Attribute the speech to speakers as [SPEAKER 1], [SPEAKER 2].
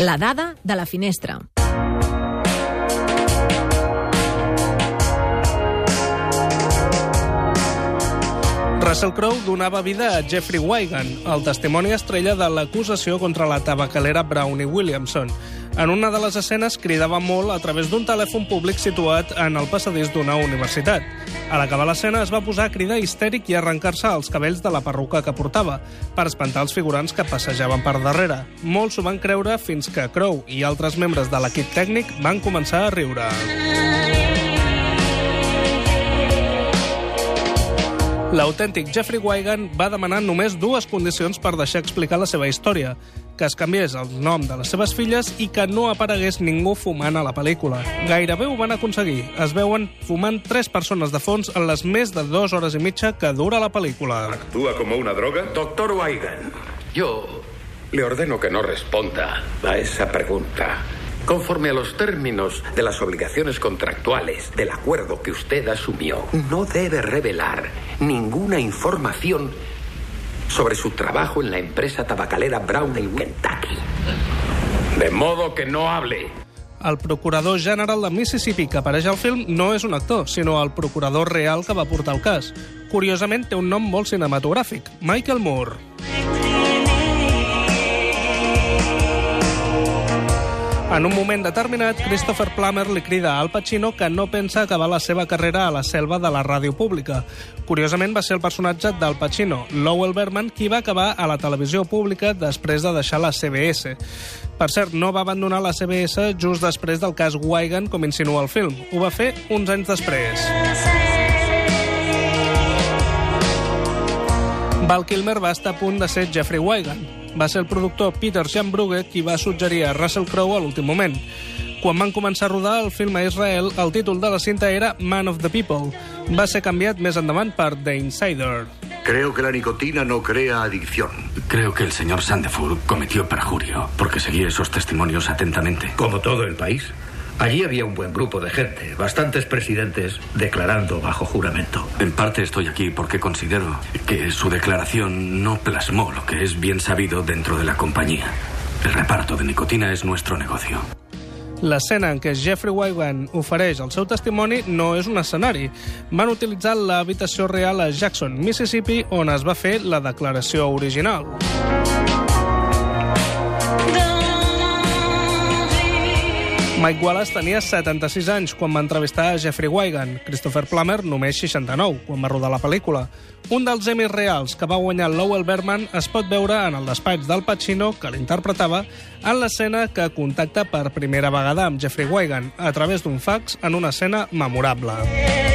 [SPEAKER 1] La dada de la finestra.
[SPEAKER 2] Russell Crowe donava vida a Jeffrey Wigan, el testimoni estrella de l'acusació contra la tabacalera Brownie Williamson. En una de les escenes cridava molt a través d'un telèfon públic situat en el passadís d'una universitat. A l'acabar l'escena es va posar a cridar histèric i arrencar-se els cabells de la perruca que portava, per espantar els figurants que passejaven per darrere. Molts s'ho van creure fins que Crowe i altres membres de l'equip tècnic van començar a riure. L'autèntic Jeffrey Wigan va demanar només dues condicions per deixar explicar la seva història, que es canviés el nom de les seves filles i que no aparegués ningú fumant a la pel·lícula. Gairebé ho van aconseguir. Es veuen fumant tres persones de fons en les més de dues hores i mitja que dura la pel·lícula.
[SPEAKER 3] ¿Actúa como una droga?
[SPEAKER 4] Doctor Weigan, yo le ordeno que no responda a esa pregunta. Conforme a los términos de las obligaciones contractuales del acuerdo que usted asumió, no debe revelar ninguna información sobre su trabajo en la empresa tabacalera Brown en Kentucky. De modo que no hable.
[SPEAKER 2] El procurador general de Mississippi que apareix film no és un actor, sinó el procurador real que va portar el un nom molt cinematogràfic, Michael Moore. En un moment determinat, Christopher Plummer li crida a Al Pacino que no pensa acabar la seva carrera a la selva de la ràdio pública. Curiosament, va ser el personatge d'Al Pacino, Lowell Berman, qui va acabar a la televisió pública després de deixar la CBS. Per cert, no va abandonar la CBS just després del cas Wigan, com insinua el film. Ho va fer uns anys després. Val Kilmer va estar a punt de ser Jeffrey Wigan. Va ser el productor Peter Schambrugge qui va suggerir a Russell Crowe a l'últim moment. Quan van començar a rodar el film a Israel, el títol de la cinta era Man of the People. Va ser canviat més endavant per The Insider.
[SPEAKER 5] Creo que la nicotina no crea adicción.
[SPEAKER 6] Creo que el señor Sandefur cometió perjurio porque seguí esos testimonios atentamente.
[SPEAKER 7] Como todo el país. Allí había un buen grupo de gente, bastantes presidentes declarando bajo juramento.
[SPEAKER 6] En parte estoy aquí porque considero que su declaración no plasmó lo que es bien sabido dentro de la compañía. El reparto de nicotina es nuestro negocio.
[SPEAKER 2] L'escena en què Jeffrey Wigan ofereix el seu testimoni no és un escenari. Van utilitzar l'habitació real a Jackson, Mississippi, on es va fer la declaració original. Mike Wallace tenia 76 anys quan va entrevistar a Jeffrey Wigan. Christopher Plummer només 69, quan va rodar la pel·lícula. Un dels Emmys reals que va guanyar Lowell Berman es pot veure en el despatx del Pacino, que l'interpretava, en l'escena que contacta per primera vegada amb Jeffrey Wigan, a través d'un fax en una escena memorable.